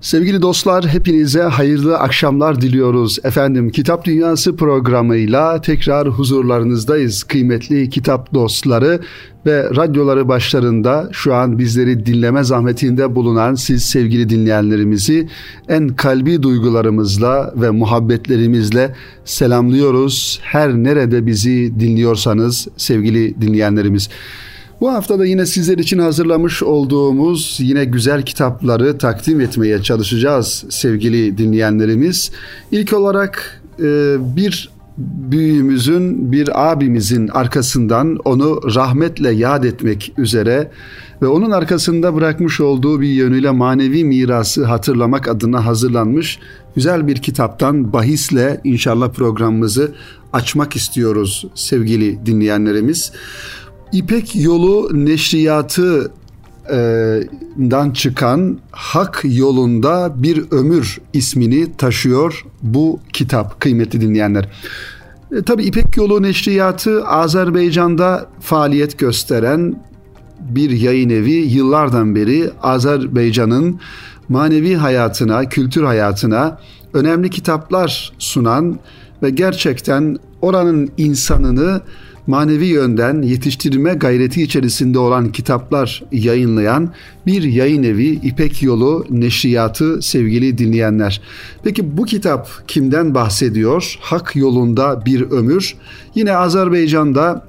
Sevgili dostlar hepinize hayırlı akşamlar diliyoruz. Efendim Kitap Dünyası programıyla tekrar huzurlarınızdayız. Kıymetli kitap dostları ve radyoları başlarında şu an bizleri dinleme zahmetinde bulunan siz sevgili dinleyenlerimizi en kalbi duygularımızla ve muhabbetlerimizle selamlıyoruz. Her nerede bizi dinliyorsanız sevgili dinleyenlerimiz. Bu hafta da yine sizler için hazırlamış olduğumuz yine güzel kitapları takdim etmeye çalışacağız sevgili dinleyenlerimiz. İlk olarak e, bir büyüğümüzün, bir abimizin arkasından onu rahmetle yad etmek üzere ve onun arkasında bırakmış olduğu bir yönüyle manevi mirası hatırlamak adına hazırlanmış güzel bir kitaptan bahisle inşallah programımızı açmak istiyoruz sevgili dinleyenlerimiz. İpek Yolu Neşriyatı dan çıkan Hak Yolunda Bir Ömür ismini taşıyor bu kitap kıymetli dinleyenler. E, Tabi İpek Yolu Neşriyatı Azerbaycan'da faaliyet gösteren bir yayın evi yıllardan beri Azerbaycan'ın manevi hayatına, kültür hayatına önemli kitaplar sunan ve gerçekten oranın insanını manevi yönden yetiştirme gayreti içerisinde olan kitaplar yayınlayan bir yayın evi İpek Yolu Neşriyatı sevgili dinleyenler. Peki bu kitap kimden bahsediyor? Hak yolunda bir ömür. Yine Azerbaycan'da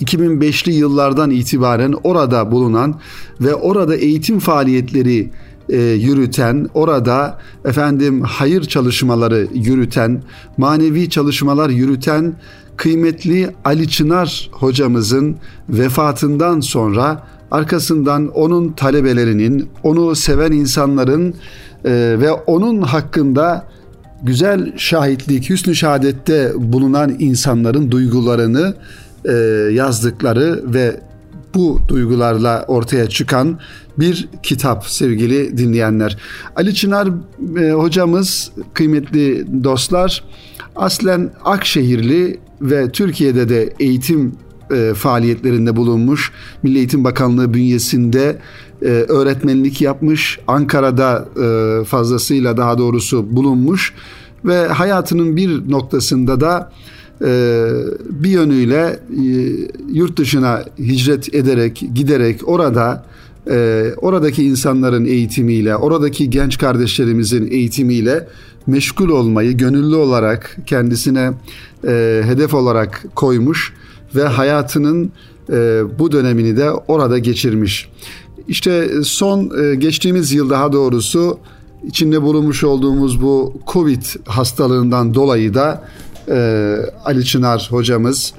2005'li yıllardan itibaren orada bulunan ve orada eğitim faaliyetleri e, yürüten, orada efendim hayır çalışmaları yürüten, manevi çalışmalar yürüten kıymetli Ali Çınar hocamızın vefatından sonra arkasından onun talebelerinin, onu seven insanların e, ve onun hakkında güzel şahitlik, hüsnü şehadette bulunan insanların duygularını e, yazdıkları ve bu duygularla ortaya çıkan bir kitap sevgili dinleyenler. Ali Çınar e, hocamız kıymetli dostlar aslen Akşehirli ve Türkiye'de de eğitim e, faaliyetlerinde bulunmuş. Milli Eğitim Bakanlığı bünyesinde e, öğretmenlik yapmış. Ankara'da e, fazlasıyla daha doğrusu bulunmuş ve hayatının bir noktasında da e, bir yönüyle e, yurt dışına hicret ederek giderek orada e, oradaki insanların eğitimiyle, oradaki genç kardeşlerimizin eğitimiyle meşgul olmayı gönüllü olarak kendisine e, hedef olarak koymuş ve hayatının e, bu dönemini de orada geçirmiş. İşte son e, geçtiğimiz yıl daha doğrusu içinde bulunmuş olduğumuz bu Covid hastalığından dolayı da e, Ali Çınar hocamız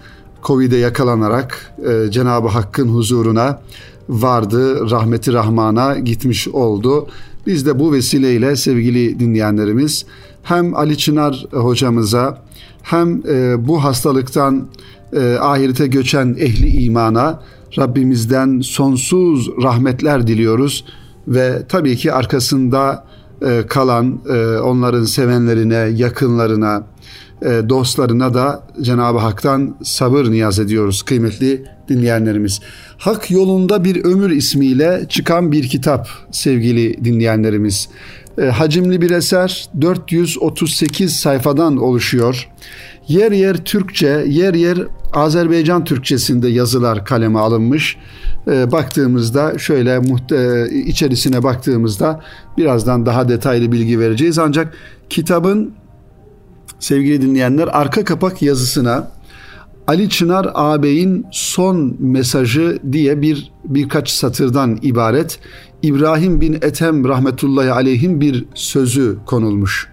Covid'e yakalanarak e, Cenab-ı Hakk'ın huzuruna vardı, rahmeti rahmana gitmiş oldu. Biz de bu vesileyle sevgili dinleyenlerimiz hem Ali Çınar hocamıza hem e, bu hastalıktan e, ahirete göçen ehli imana Rabbimizden sonsuz rahmetler diliyoruz ve tabii ki arkasında e, kalan e, onların sevenlerine, yakınlarına, e, dostlarına da Cenab-ı Hak'tan sabır niyaz ediyoruz kıymetli dinleyenlerimiz. Hak yolunda bir ömür ismiyle çıkan bir kitap sevgili dinleyenlerimiz. E, hacimli bir eser 438 sayfadan oluşuyor. Yer yer Türkçe, yer yer Azerbaycan Türkçesinde yazılar kaleme alınmış. E, baktığımızda şöyle muhte, içerisine baktığımızda birazdan daha detaylı bilgi vereceğiz. Ancak kitabın sevgili dinleyenler arka kapak yazısına Ali Çınar ağabeyin son mesajı diye bir birkaç satırdan ibaret İbrahim bin Ethem rahmetullahi aleyhin bir sözü konulmuş.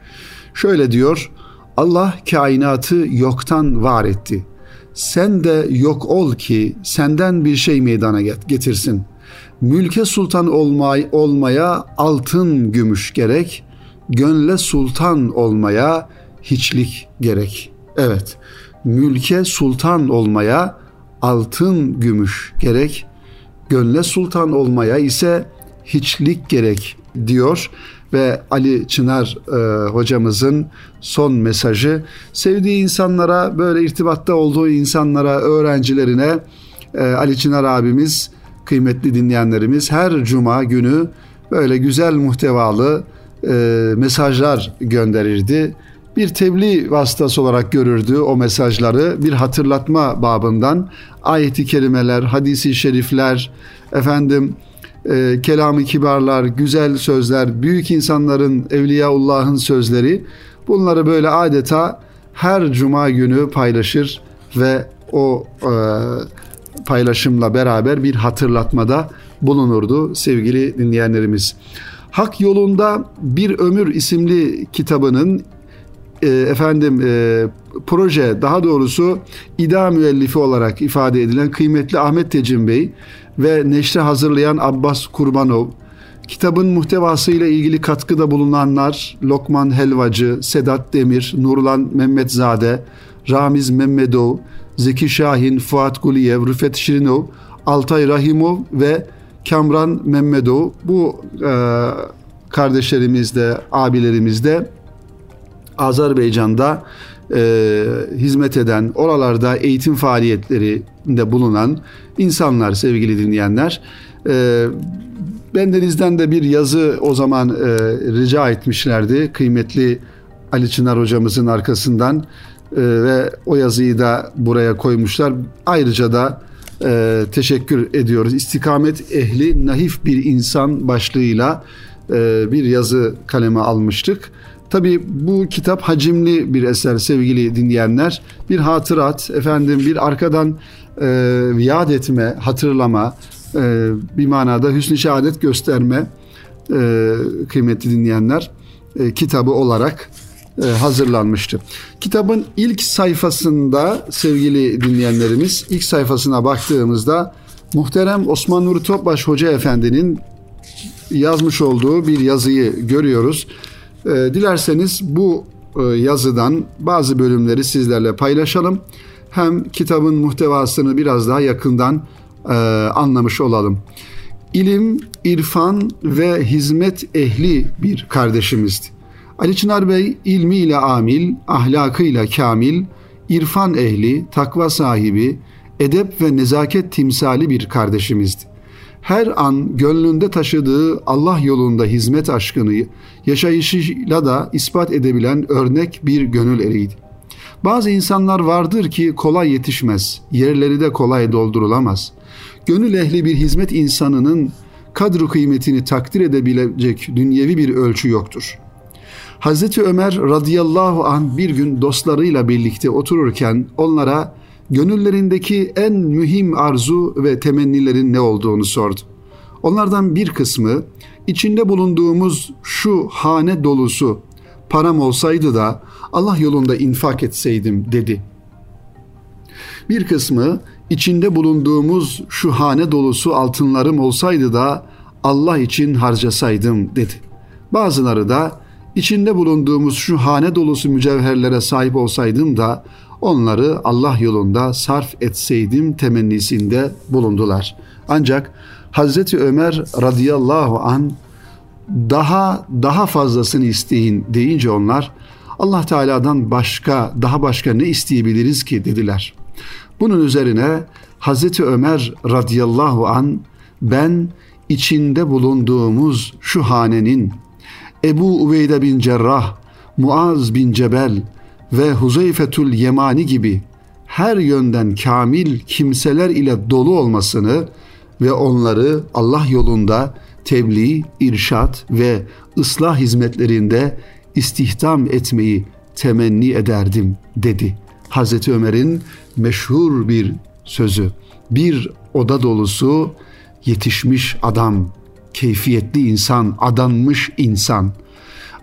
Şöyle diyor: Allah kainatı yoktan var etti. Sen de yok ol ki senden bir şey meydana getirsin. Mülke sultan olmay olmaya altın gümüş gerek, gönle sultan olmaya hiçlik gerek. Evet, mülke sultan olmaya altın gümüş gerek, gönle sultan olmaya ise hiçlik gerek diyor ve Ali Çınar e, hocamızın son mesajı sevdiği insanlara böyle irtibatta olduğu insanlara öğrencilerine e, Ali Çınar abimiz kıymetli dinleyenlerimiz her cuma günü böyle güzel muhtevalı e, mesajlar gönderirdi. Bir tebliğ vasıtası olarak görürdü o mesajları bir hatırlatma babından ayeti kerimeler, hadisi şerifler, efendim e, kelamı kibarlar, güzel sözler, büyük insanların, Evliyaullah'ın sözleri bunları böyle adeta her cuma günü paylaşır ve o e, paylaşımla beraber bir hatırlatmada bulunurdu sevgili dinleyenlerimiz. Hak Yolunda Bir Ömür isimli kitabının e, efendim e, proje daha doğrusu ida müellifi olarak ifade edilen kıymetli Ahmet Tecin Bey ve neşre hazırlayan Abbas Kurbanov, kitabın muhtevasıyla ilgili katkıda bulunanlar Lokman Helvacı, Sedat Demir, Nurlan Mehmetzade, Ramiz Mehmedov, Zeki Şahin, Fuat Guliyev, Rüfet Şirinov, Altay Rahimov ve Kamran Mehmedov. Bu e, kardeşlerimiz de abilerimiz de Azerbaycan'da e, hizmet eden, oralarda eğitim faaliyetlerinde bulunan insanlar sevgili dinleyenler. E, bendenizden de bir yazı o zaman e, rica etmişlerdi. Kıymetli Ali Çınar hocamızın arkasından e, ve o yazıyı da buraya koymuşlar. Ayrıca da e, teşekkür ediyoruz. İstikamet ehli nahif bir insan başlığıyla e, bir yazı kaleme almıştık. Tabi bu kitap hacimli bir eser sevgili dinleyenler. Bir hatırat, efendim bir arkadan e, yad etme, hatırlama, e, bir manada hüsnü şehadet gösterme e, kıymetli dinleyenler e, kitabı olarak e, hazırlanmıştı. Kitabın ilk sayfasında sevgili dinleyenlerimiz ilk sayfasına baktığımızda muhterem Osman Nuri Topbaş Hoca Efendi'nin yazmış olduğu bir yazıyı görüyoruz. E, dilerseniz bu e, yazıdan bazı bölümleri sizlerle paylaşalım. Hem kitabın muhtevasını biraz daha yakından e, anlamış olalım. İlim, irfan ve hizmet ehli bir kardeşimizdi. Ali Çınar Bey ilmiyle amil, ahlakıyla kamil, irfan ehli, takva sahibi, edep ve nezaket timsali bir kardeşimizdi her an gönlünde taşıdığı Allah yolunda hizmet aşkını yaşayışıyla da ispat edebilen örnek bir gönül eriydi. Bazı insanlar vardır ki kolay yetişmez, yerleri de kolay doldurulamaz. Gönül ehli bir hizmet insanının kadru kıymetini takdir edebilecek dünyevi bir ölçü yoktur. Hazreti Ömer radıyallahu an bir gün dostlarıyla birlikte otururken onlara gönüllerindeki en mühim arzu ve temennilerin ne olduğunu sordu. Onlardan bir kısmı içinde bulunduğumuz şu hane dolusu param olsaydı da Allah yolunda infak etseydim dedi. Bir kısmı içinde bulunduğumuz şu hane dolusu altınlarım olsaydı da Allah için harcasaydım dedi. Bazıları da içinde bulunduğumuz şu hane dolusu mücevherlere sahip olsaydım da onları Allah yolunda sarf etseydim temennisinde bulundular. Ancak Hazreti Ömer radıyallahu an daha daha fazlasını isteyin deyince onlar Allah Teala'dan başka daha başka ne isteyebiliriz ki dediler. Bunun üzerine Hazreti Ömer radıyallahu an ben içinde bulunduğumuz şu hanenin Ebu Ubeyde bin Cerrah, Muaz bin Cebel ve Huzeyfetül Yemani gibi her yönden kamil kimseler ile dolu olmasını ve onları Allah yolunda tebliğ, irşat ve ıslah hizmetlerinde istihdam etmeyi temenni ederdim dedi. Hazreti Ömer'in meşhur bir sözü. Bir oda dolusu yetişmiş adam, keyfiyetli insan, adanmış insan.''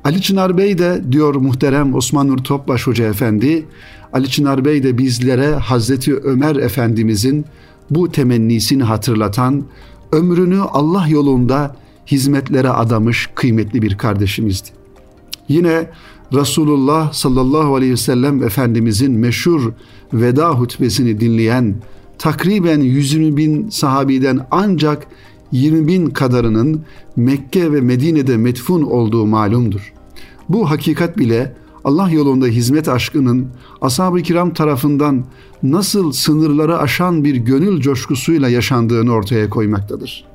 Ali Çınar Bey de diyor muhterem Osman Nur Topbaş Hoca Efendi, Ali Çınar Bey de bizlere Hazreti Ömer Efendimizin bu temennisini hatırlatan, ömrünü Allah yolunda hizmetlere adamış kıymetli bir kardeşimizdi. Yine Resulullah sallallahu aleyhi ve sellem Efendimizin meşhur veda hutbesini dinleyen takriben 120 bin sahabiden ancak 20 bin kadarının Mekke ve Medine'de metfun olduğu malumdur. Bu hakikat bile Allah yolunda hizmet aşkının ashab-ı kiram tarafından nasıl sınırları aşan bir gönül coşkusuyla yaşandığını ortaya koymaktadır.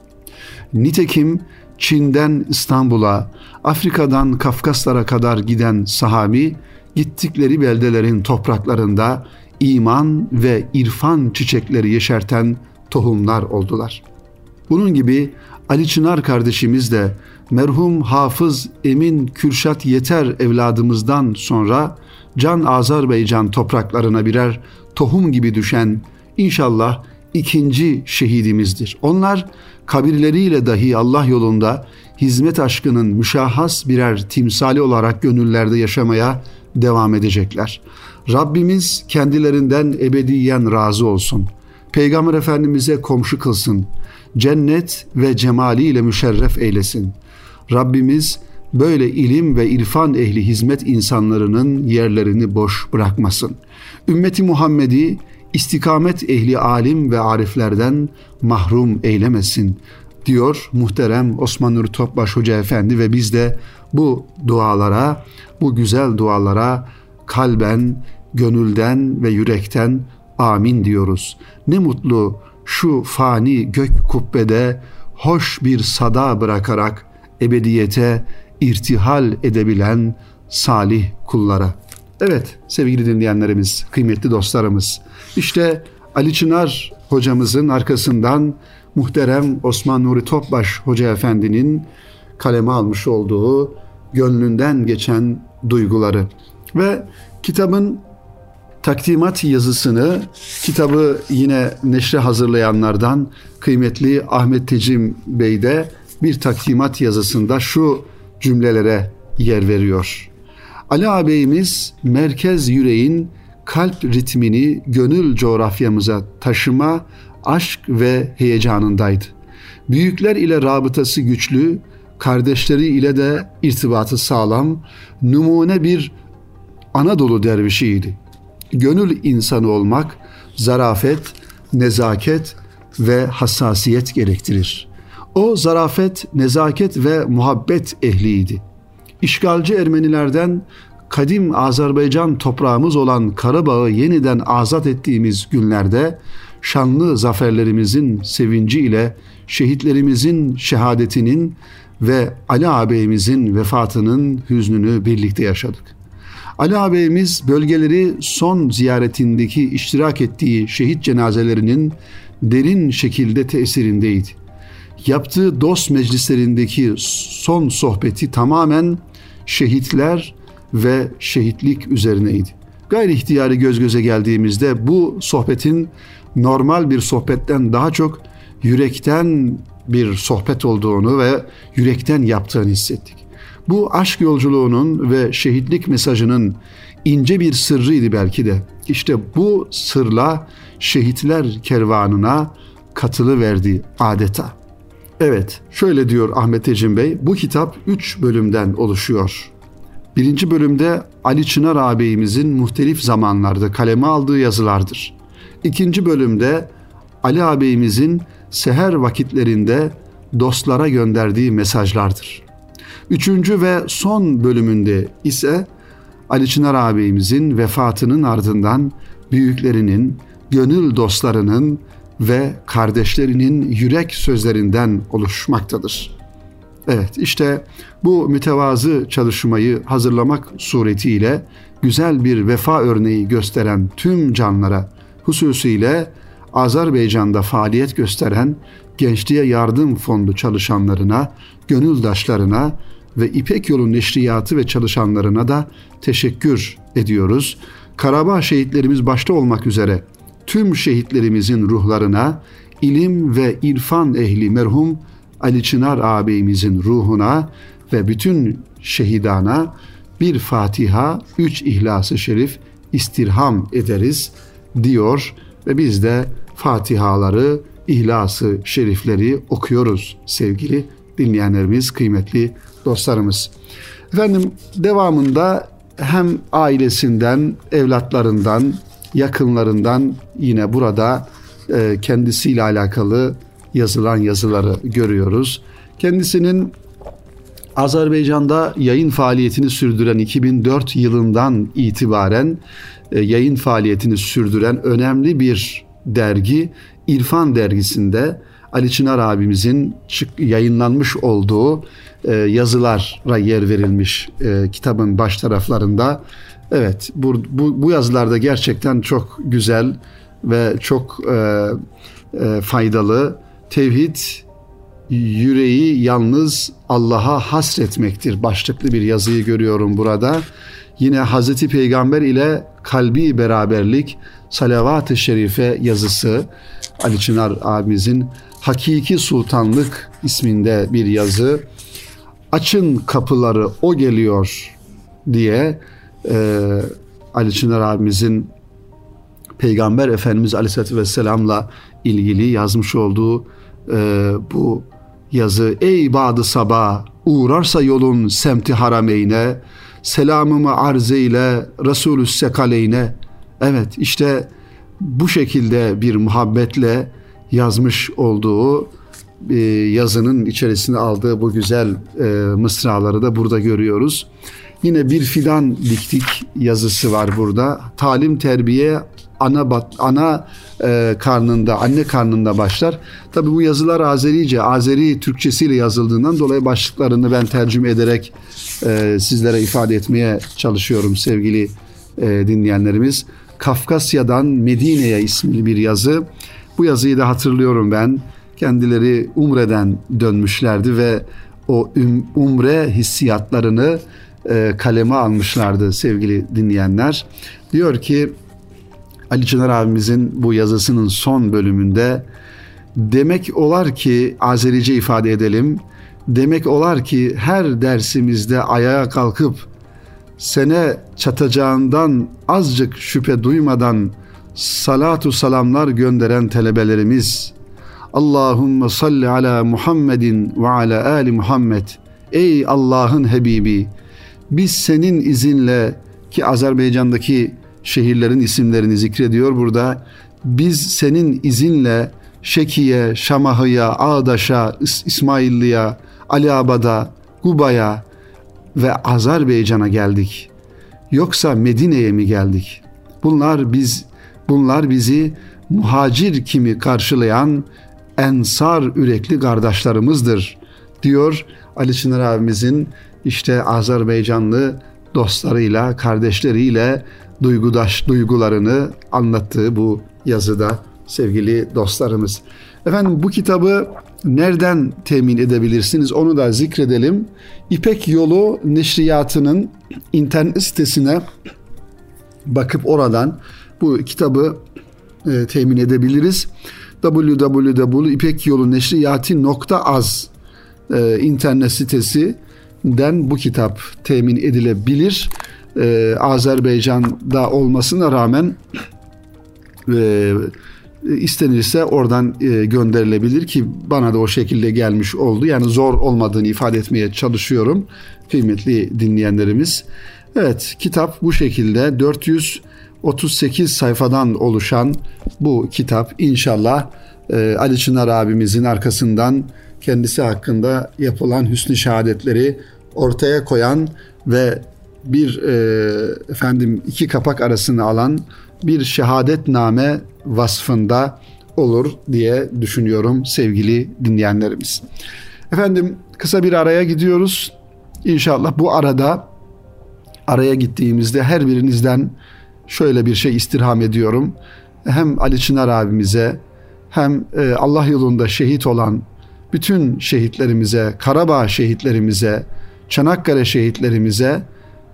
Nitekim Çin'den İstanbul'a, Afrika'dan Kafkaslara kadar giden sahabi, gittikleri beldelerin topraklarında iman ve irfan çiçekleri yeşerten tohumlar oldular. Bunun gibi Ali Çınar kardeşimiz de merhum Hafız Emin Kürşat Yeter evladımızdan sonra Can Azerbaycan topraklarına birer tohum gibi düşen inşallah ikinci şehidimizdir. Onlar kabirleriyle dahi Allah yolunda hizmet aşkının müşahhas birer timsali olarak gönüllerde yaşamaya devam edecekler. Rabbimiz kendilerinden ebediyen razı olsun. Peygamber Efendimiz'e komşu kılsın. Cennet ve cemaliyle müşerref eylesin. Rabbimiz böyle ilim ve irfan ehli hizmet insanlarının yerlerini boş bırakmasın. Ümmeti Muhammed'i istikamet ehli alim ve ariflerden mahrum eylemesin diyor muhterem Osman Nuri Topbaş Hoca Efendi ve biz de bu dualara, bu güzel dualara kalben, gönülden ve yürekten amin diyoruz. Ne mutlu şu fani gök kubbede hoş bir sada bırakarak ebediyete irtihal edebilen salih kullara. Evet sevgili dinleyenlerimiz, kıymetli dostlarımız. İşte Ali Çınar hocamızın arkasından muhterem Osman Nuri Topbaş Hoca Efendi'nin kaleme almış olduğu gönlünden geçen duyguları ve kitabın takdimat yazısını kitabı yine neşre hazırlayanlardan kıymetli Ahmet Tecim Bey de bir takdimat yazısında şu cümlelere yer veriyor. Ali ağabeyimiz merkez yüreğin kalp ritmini gönül coğrafyamıza taşıma, aşk ve heyecanındaydı. Büyükler ile rabıtası güçlü, kardeşleri ile de irtibatı sağlam, numune bir Anadolu dervişiydi. Gönül insanı olmak zarafet, nezaket ve hassasiyet gerektirir. O zarafet, nezaket ve muhabbet ehliydi. İşgalci Ermenilerden kadim Azerbaycan toprağımız olan Karabağ'ı yeniden azat ettiğimiz günlerde şanlı zaferlerimizin sevinci ile şehitlerimizin şehadetinin ve Ali ağabeyimizin vefatının hüznünü birlikte yaşadık. Ali ağabeyimiz bölgeleri son ziyaretindeki iştirak ettiği şehit cenazelerinin derin şekilde tesirindeydi. Yaptığı dost meclislerindeki son sohbeti tamamen şehitler ve şehitlik üzerineydi. Gayri ihtiyari göz göze geldiğimizde bu sohbetin normal bir sohbetten daha çok yürekten bir sohbet olduğunu ve yürekten yaptığını hissettik. Bu aşk yolculuğunun ve şehitlik mesajının ince bir sırrıydı belki de. İşte bu sırla şehitler kervanına katılı verdi adeta. Evet, şöyle diyor Ahmet Ecim Bey, bu kitap üç bölümden oluşuyor. Birinci bölümde Ali Çınar ağabeyimizin muhtelif zamanlarda kaleme aldığı yazılardır. İkinci bölümde Ali ağabeyimizin seher vakitlerinde dostlara gönderdiği mesajlardır. Üçüncü ve son bölümünde ise Ali Çınar ağabeyimizin vefatının ardından büyüklerinin, gönül dostlarının ve kardeşlerinin yürek sözlerinden oluşmaktadır. Evet işte bu mütevazı çalışmayı hazırlamak suretiyle güzel bir vefa örneği gösteren tüm canlara hususiyle Azerbaycan'da faaliyet gösteren Gençliğe Yardım Fondu çalışanlarına, gönüldaşlarına ve İpek Yolu Neşriyatı ve çalışanlarına da teşekkür ediyoruz. Karabağ şehitlerimiz başta olmak üzere tüm şehitlerimizin ruhlarına, ilim ve irfan ehli merhum Ali Çınar ağabeyimizin ruhuna ve bütün şehidana bir Fatiha, üç İhlas-ı Şerif istirham ederiz diyor ve biz de Fatihaları, İhlas-ı Şerifleri okuyoruz sevgili dinleyenlerimiz, kıymetli dostlarımız. Efendim devamında hem ailesinden, evlatlarından, yakınlarından yine burada e, kendisiyle alakalı yazılan yazıları görüyoruz. Kendisinin Azerbaycan'da yayın faaliyetini sürdüren 2004 yılından itibaren e, yayın faaliyetini sürdüren önemli bir dergi İrfan dergisinde Ali Çınar abimizin yayınlanmış olduğu e, yazılara yer verilmiş e, kitabın baş taraflarında. Evet bu, bu, bu yazılarda gerçekten çok güzel ve çok e, e, faydalı. Tevhid yüreği yalnız Allah'a hasretmektir başlıklı bir yazıyı görüyorum burada. Yine Hazreti Peygamber ile kalbi beraberlik salavat-ı şerife yazısı Ali Çınar abimizin Hakiki Sultanlık isminde bir yazı. Açın kapıları o geliyor diye e, Ali Çınar abimizin Peygamber Efendimiz Aleyhisselatü Vesselam'la ilgili yazmış olduğu e, bu yazı Ey Badı Sabah uğrarsa yolun semti harameyne selamımı arz eyle Resulü Sekaleyne evet işte bu şekilde bir muhabbetle yazmış olduğu e, yazının içerisinde aldığı bu güzel e, mısraları da burada görüyoruz. Yine bir fidan diktik yazısı var burada. Talim terbiye ana ana e, karnında, anne karnında başlar. Tabii bu yazılar Azerice, Azeri Türkçesiyle yazıldığından dolayı başlıklarını ben tercüme ederek e, sizlere ifade etmeye çalışıyorum sevgili e, dinleyenlerimiz. Kafkasya'dan Medine'ye isimli bir yazı. Bu yazıyı da hatırlıyorum ben. Kendileri Umre'den dönmüşlerdi ve o umre hissiyatlarını e, kaleme almışlardı sevgili dinleyenler. Diyor ki Ali Çınar abimizin bu yazısının son bölümünde demek olar ki Azerice ifade edelim. Demek olar ki her dersimizde ayağa kalkıp sene çatacağından azıcık şüphe duymadan salatu salamlar gönderen telebelerimiz Allahümme salli ala Muhammedin ve ala ali Muhammed Ey Allah'ın Habibi biz senin izinle ki Azerbaycan'daki şehirlerin isimlerini zikrediyor burada. Biz senin izinle Şeki'ye, Şamahı'ya, Ağdaş'a, İsmailli'ye, Aliabad'a, Guba'ya ve Azerbaycan'a geldik. Yoksa Medine'ye mi geldik? Bunlar biz bunlar bizi muhacir kimi karşılayan ensar ürekli kardeşlerimizdir diyor Ali Çınar abimizin işte Azerbaycanlı dostlarıyla, kardeşleriyle duygudaş duygularını anlattığı bu yazıda sevgili dostlarımız. Efendim bu kitabı nereden temin edebilirsiniz onu da zikredelim. İpek Yolu Neşriyatı'nın internet sitesine bakıp oradan bu kitabı e, temin edebiliriz. www.ipekyoluneşriyati.az e, internet sitesinden bu kitap temin edilebilir e, Azerbaycan'da olmasına rağmen e, istenirse oradan e, gönderilebilir ki bana da o şekilde gelmiş oldu. Yani zor olmadığını ifade etmeye çalışıyorum kıymetli dinleyenlerimiz. Evet kitap bu şekilde 438 sayfadan oluşan bu kitap inşallah e, Ali Çınar abimizin arkasından kendisi hakkında yapılan hüsnü şehadetleri ortaya koyan ve bir e, efendim iki kapak arasını alan bir şehadetname vasfında olur diye düşünüyorum sevgili dinleyenlerimiz. Efendim kısa bir araya gidiyoruz. İnşallah bu arada araya gittiğimizde her birinizden şöyle bir şey istirham ediyorum. Hem Ali Çınar abimize hem e, Allah yolunda şehit olan bütün şehitlerimize, Karabağ şehitlerimize, Çanakkale şehitlerimize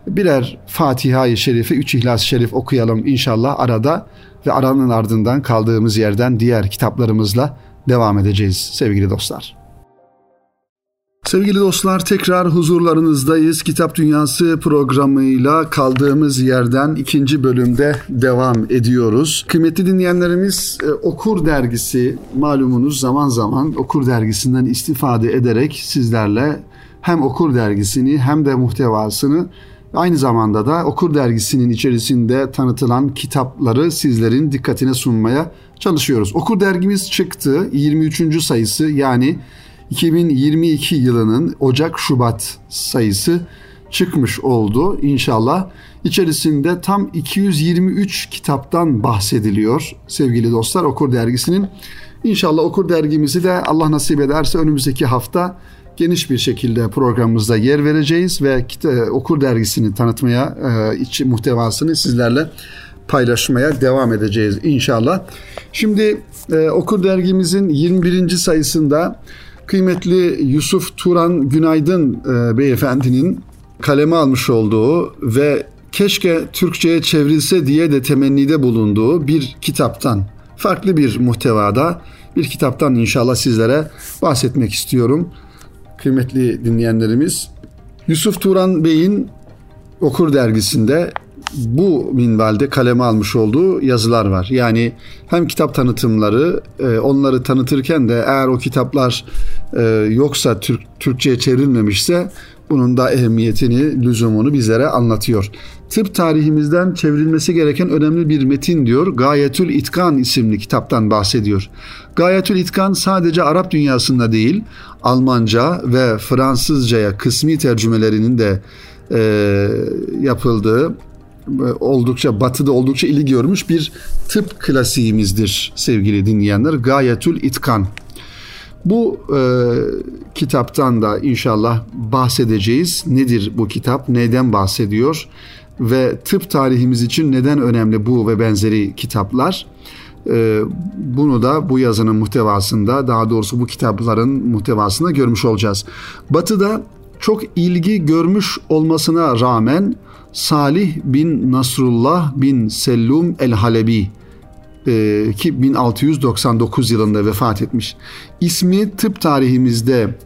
birer Fatiha-i Şerife, üç İhlas-ı Şerif okuyalım inşallah arada ve aranın ardından kaldığımız yerden diğer kitaplarımızla devam edeceğiz sevgili dostlar. Sevgili dostlar tekrar huzurlarınızdayız. Kitap Dünyası programıyla kaldığımız yerden ikinci bölümde devam ediyoruz. Kıymetli dinleyenlerimiz e, Okur Dergisi malumunuz zaman zaman Okur Dergisi'nden istifade ederek sizlerle hem Okur Dergisini hem de muhtevasını Aynı zamanda da Okur Dergisi'nin içerisinde tanıtılan kitapları sizlerin dikkatine sunmaya çalışıyoruz. Okur Dergimiz çıktı 23. sayısı yani 2022 yılının Ocak-Şubat sayısı çıkmış oldu inşallah. İçerisinde tam 223 kitaptan bahsediliyor sevgili dostlar Okur Dergisi'nin. İnşallah Okur Dergimizi de Allah nasip ederse önümüzdeki hafta geniş bir şekilde programımızda yer vereceğiz ve Okur Dergisi'ni tanıtmaya, e, içi muhtevasını sizlerle paylaşmaya devam edeceğiz inşallah. Şimdi e, Okur Dergimizin 21. sayısında kıymetli Yusuf Turan Günaydın e, beyefendinin kaleme almış olduğu ve keşke Türkçe'ye çevrilse diye de temennide bulunduğu bir kitaptan, farklı bir muhtevada bir kitaptan inşallah sizlere bahsetmek istiyorum. Kıymetli dinleyenlerimiz, Yusuf Turan Bey'in Okur dergisinde bu minvalde kaleme almış olduğu yazılar var. Yani hem kitap tanıtımları, e, onları tanıtırken de eğer o kitaplar e, yoksa Türk, Türkçe'ye çevrilmemişse bunun da ehemmiyetini, lüzumunu bizlere anlatıyor. Tıp tarihimizden çevrilmesi gereken önemli bir metin diyor. Gayetül İtkan isimli kitaptan bahsediyor. Gayetül İtkan sadece Arap dünyasında değil, Almanca ve Fransızcaya kısmi tercümelerinin de e, yapıldığı oldukça batıda oldukça ilgi görmüş bir tıp klasiğimizdir sevgili dinleyenler. Gayetül İtkan. Bu e, kitaptan da inşallah bahsedeceğiz. Nedir bu kitap? Neden bahsediyor? Ve tıp tarihimiz için neden önemli bu ve benzeri kitaplar? E, bunu da bu yazının muhtevasında, daha doğrusu bu kitapların muhtevasında görmüş olacağız. Batı'da çok ilgi görmüş olmasına rağmen Salih bin Nasrullah bin Sellum el-Halebi e, ki 1699 yılında vefat etmiş. İsmi tıp tarihimizde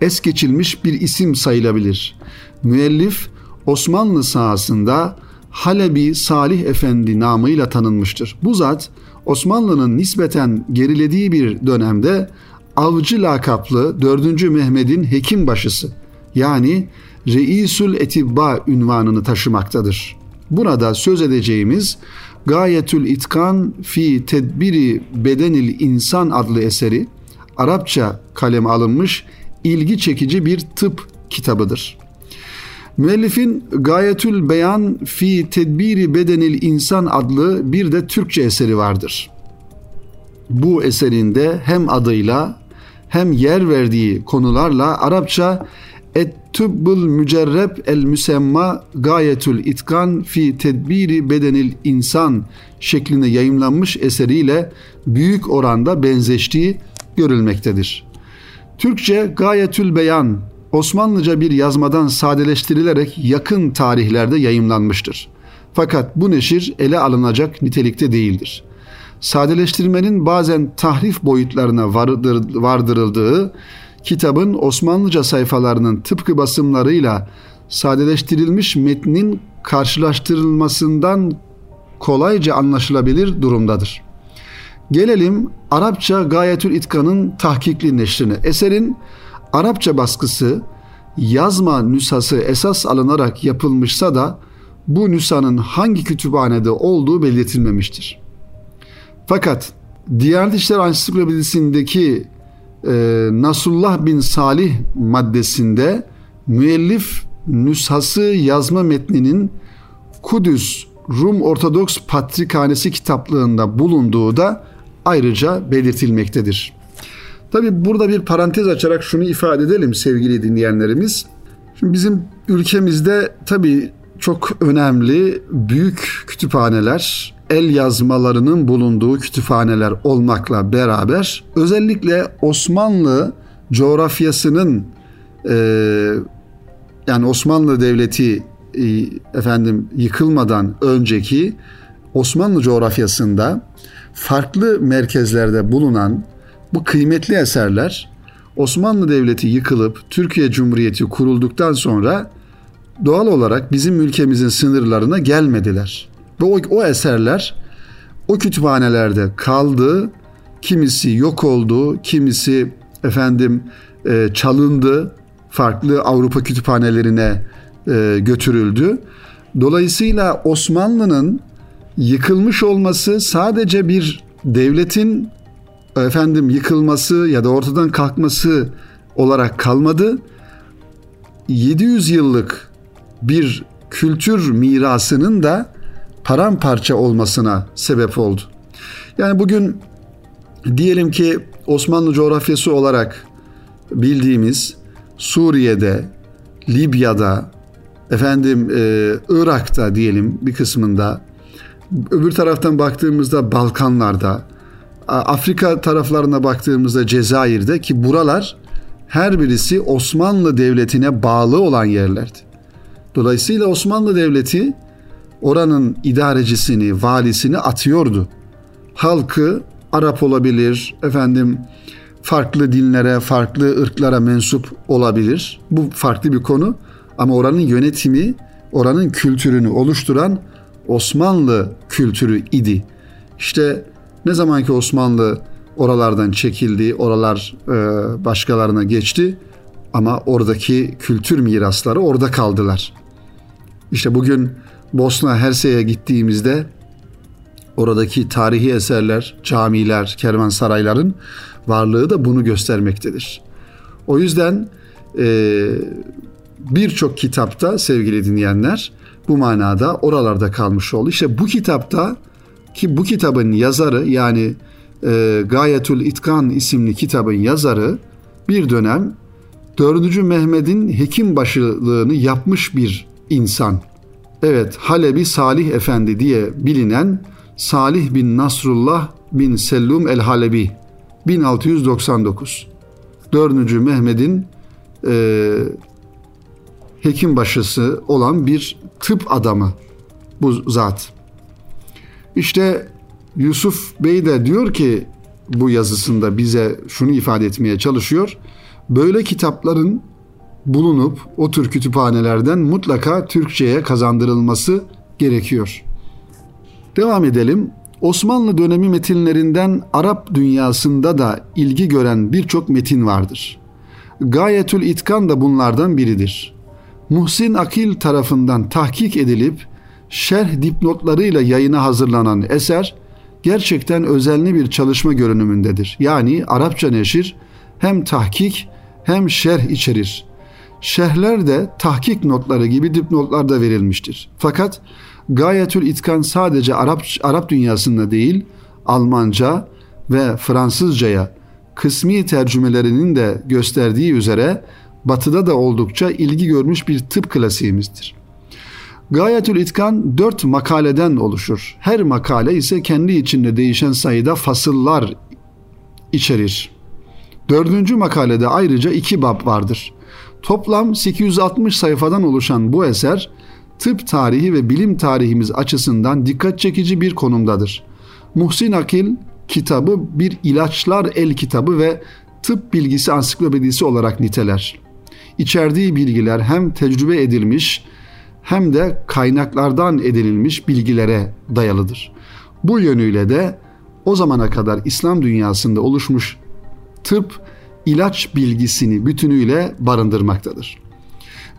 es geçilmiş bir isim sayılabilir. Müellif Osmanlı sahasında Halebi Salih Efendi namıyla tanınmıştır. Bu zat Osmanlı'nın nispeten gerilediği bir dönemde avcı lakaplı 4. Mehmet'in hekim başısı yani Reisül Etibba ünvanını taşımaktadır. Burada söz edeceğimiz Gayetül İtkan fi Tedbiri Bedenil İnsan adlı eseri Arapça kaleme alınmış ilgi çekici bir tıp kitabıdır. Müellifin Gayetül Beyan fi Tedbiri Bedenil İnsan adlı bir de Türkçe eseri vardır. Bu eserinde hem adıyla hem yer verdiği konularla Arapça Et-Tıbbul Mücerreb el Müsemma Gayetül İtkan fi Tedbiri Bedenil İnsan şeklinde yayımlanmış eseriyle büyük oranda benzeştiği görülmektedir. Türkçe Gayetül Beyan Osmanlıca bir yazmadan sadeleştirilerek yakın tarihlerde yayımlanmıştır. Fakat bu neşir ele alınacak nitelikte değildir. Sadeleştirmenin bazen tahrif boyutlarına vardır, vardırıldığı kitabın Osmanlıca sayfalarının tıpkı basımlarıyla sadeleştirilmiş metnin karşılaştırılmasından kolayca anlaşılabilir durumdadır. Gelelim Arapça Gayetül İtkan'ın tahkikli neşrine. Eserin Arapça baskısı yazma nüshası esas alınarak yapılmışsa da bu nüshanın hangi kütüphanede olduğu belirtilmemiştir. Fakat Diyanet İşleri Ansiklopedisindeki e, Nasrullah bin Salih maddesinde müellif nüshası yazma metninin Kudüs Rum Ortodoks Patrikhanesi kitaplığında bulunduğu da ayrıca belirtilmektedir. Tabi burada bir parantez açarak şunu ifade edelim sevgili dinleyenlerimiz. Şimdi bizim ülkemizde tabi çok önemli büyük kütüphaneler, el yazmalarının bulunduğu kütüphaneler olmakla beraber özellikle Osmanlı coğrafyasının e, yani Osmanlı Devleti e, efendim yıkılmadan önceki Osmanlı coğrafyasında farklı merkezlerde bulunan bu kıymetli eserler Osmanlı Devleti yıkılıp Türkiye Cumhuriyeti kurulduktan sonra doğal olarak bizim ülkemizin sınırlarına gelmediler. Ve o, o eserler o kütüphanelerde kaldı. Kimisi yok oldu, kimisi efendim e, çalındı, farklı Avrupa kütüphanelerine e, götürüldü. Dolayısıyla Osmanlı'nın yıkılmış olması sadece bir devletin efendim yıkılması ya da ortadan kalkması olarak kalmadı. 700 yıllık bir kültür mirasının da paramparça olmasına sebep oldu. Yani bugün diyelim ki Osmanlı coğrafyası olarak bildiğimiz Suriye'de, Libya'da, efendim e, Irak'ta diyelim bir kısmında, öbür taraftan baktığımızda Balkanlarda, Afrika taraflarına baktığımızda Cezayir'de ki buralar her birisi Osmanlı Devleti'ne bağlı olan yerlerdi. Dolayısıyla Osmanlı Devleti oranın idarecisini, valisini atıyordu. Halkı Arap olabilir, efendim farklı dinlere, farklı ırklara mensup olabilir. Bu farklı bir konu ama oranın yönetimi, oranın kültürünü oluşturan Osmanlı kültürü idi. İşte ne zaman ki Osmanlı oralardan çekildi, oralar e, başkalarına geçti ama oradaki kültür mirasları orada kaldılar. İşte bugün Bosna Hersey'e gittiğimizde oradaki tarihi eserler, camiler, kervansarayların varlığı da bunu göstermektedir. O yüzden e, birçok kitapta sevgili dinleyenler bu manada oralarda kalmış oldu. İşte bu kitapta ki bu kitabın yazarı yani e, Gayetül İtkan isimli kitabın yazarı bir dönem 4. Mehmet'in hekim başılığını yapmış bir insan. Evet Halebi Salih Efendi diye bilinen Salih bin Nasrullah bin Sellum el-Halebi 1699 4. Mehmet'in e, hekim başısı olan bir tıp adamı bu zat. İşte Yusuf Bey de diyor ki bu yazısında bize şunu ifade etmeye çalışıyor. Böyle kitapların bulunup o tür kütüphanelerden mutlaka Türkçe'ye kazandırılması gerekiyor. Devam edelim. Osmanlı dönemi metinlerinden Arap dünyasında da ilgi gören birçok metin vardır. Gayetül İtkan da bunlardan biridir. Muhsin Akil tarafından tahkik edilip şerh dipnotlarıyla yayına hazırlanan eser gerçekten özenli bir çalışma görünümündedir. Yani Arapça neşir hem tahkik hem şerh içerir. Şerhler de tahkik notları gibi dipnotlar da verilmiştir. Fakat Gayetül İtkan sadece Arap, Arap dünyasında değil, Almanca ve Fransızcaya kısmi tercümelerinin de gösterdiği üzere batıda da oldukça ilgi görmüş bir tıp klasiğimizdir. Gayetül İtkan dört makaleden oluşur. Her makale ise kendi içinde değişen sayıda fasıllar içerir. Dördüncü makalede ayrıca iki bab vardır. Toplam 860 sayfadan oluşan bu eser tıp tarihi ve bilim tarihimiz açısından dikkat çekici bir konumdadır. Muhsin Akil kitabı bir ilaçlar el kitabı ve tıp bilgisi ansiklopedisi olarak niteler. İçerdiği bilgiler hem tecrübe edilmiş hem de kaynaklardan edinilmiş bilgilere dayalıdır. Bu yönüyle de o zamana kadar İslam dünyasında oluşmuş tıp ilaç bilgisini bütünüyle barındırmaktadır.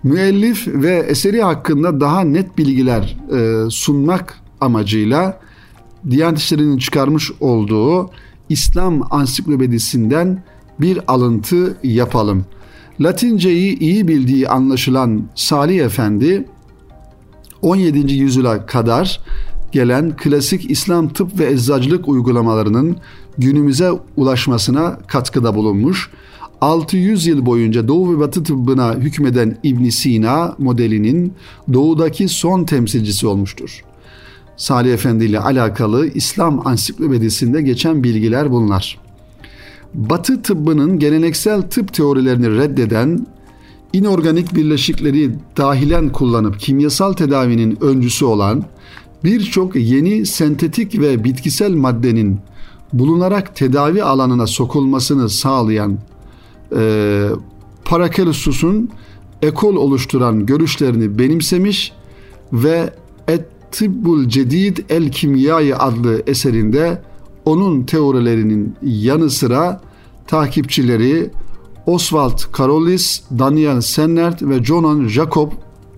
Müellif ve eseri hakkında daha net bilgiler e, sunmak amacıyla Diyanet İşleri'nin çıkarmış olduğu İslam Ansiklopedisinden bir alıntı yapalım. Latinceyi iyi bildiği anlaşılan Salih Efendi 17. yüzyıla kadar gelen klasik İslam tıp ve eczacılık uygulamalarının günümüze ulaşmasına katkıda bulunmuş. 600 yıl boyunca Doğu ve Batı tıbbına hükmeden İbn Sina modelinin doğudaki son temsilcisi olmuştur. Salih Efendi ile alakalı İslam ansiklopedisinde geçen bilgiler bunlar. Batı tıbbının geleneksel tıp teorilerini reddeden, inorganik birleşikleri dahilen kullanıp kimyasal tedavinin öncüsü olan birçok yeni sentetik ve bitkisel maddenin bulunarak tedavi alanına sokulmasını sağlayan e, Paracelsus'un ekol oluşturan görüşlerini benimsemiş ve Et-Tibbul Cedid El Kimyayı adlı eserinde onun teorilerinin yanı sıra takipçileri Oswald Karolis, Daniel Sennert ve Jonan Jacob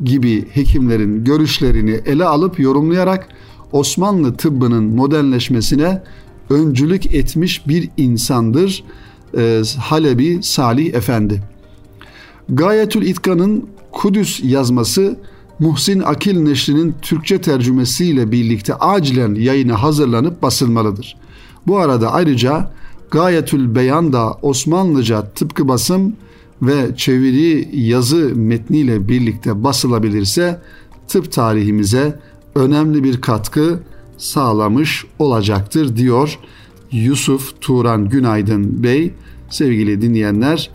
gibi hekimlerin görüşlerini ele alıp yorumlayarak Osmanlı tıbbının modernleşmesine öncülük etmiş bir insandır e, Halebi Salih Efendi. Gayetül İtkan'ın Kudüs yazması Muhsin Akil Neşri'nin Türkçe tercümesiyle birlikte acilen yayına hazırlanıp basılmalıdır. Bu arada ayrıca Gayetül Beyan da Osmanlıca tıpkı basım ve çeviri yazı metniyle birlikte basılabilirse tıp tarihimize önemli bir katkı sağlamış olacaktır diyor Yusuf Turan Günaydın Bey. Sevgili dinleyenler,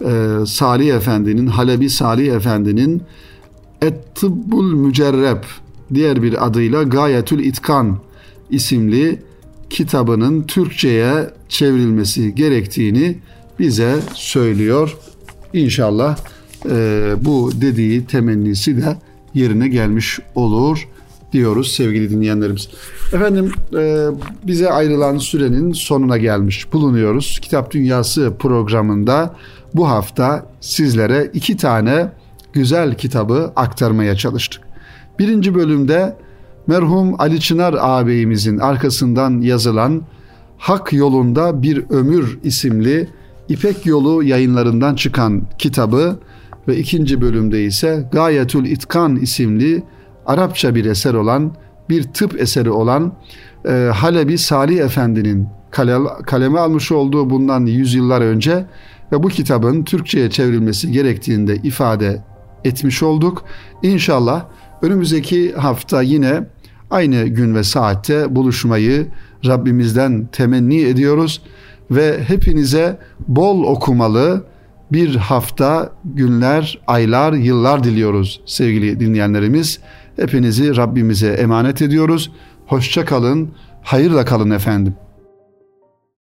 e, Salih Efendi'nin, Halebi Salih Efendi'nin Et-Tıbbul Mücerreb diğer bir adıyla Gayetül İtkan isimli kitabının Türkçe'ye çevrilmesi gerektiğini bize söylüyor. İnşallah e, bu dediği temennisi de yerine gelmiş olur diyoruz sevgili dinleyenlerimiz. Efendim e, bize ayrılan sürenin sonuna gelmiş bulunuyoruz. Kitap Dünyası programında bu hafta sizlere iki tane güzel kitabı aktarmaya çalıştık. Birinci bölümde merhum Ali Çınar ağabeyimizin arkasından yazılan Hak Yolunda Bir Ömür isimli İpek Yolu yayınlarından çıkan kitabı ve ikinci bölümde ise Gayetül İtkan isimli Arapça bir eser olan, bir tıp eseri olan e, Halebi Salih Efendi'nin kale, kaleme almış olduğu bundan yüzyıllar önce ve bu kitabın Türkçe'ye çevrilmesi gerektiğinde ifade etmiş olduk. İnşallah önümüzdeki hafta yine aynı gün ve saatte buluşmayı Rabbimizden temenni ediyoruz ve hepinize bol okumalı bir hafta, günler, aylar, yıllar diliyoruz sevgili dinleyenlerimiz. Hepinizi Rabbimize emanet ediyoruz. Hoşça kalın, hayırla kalın efendim.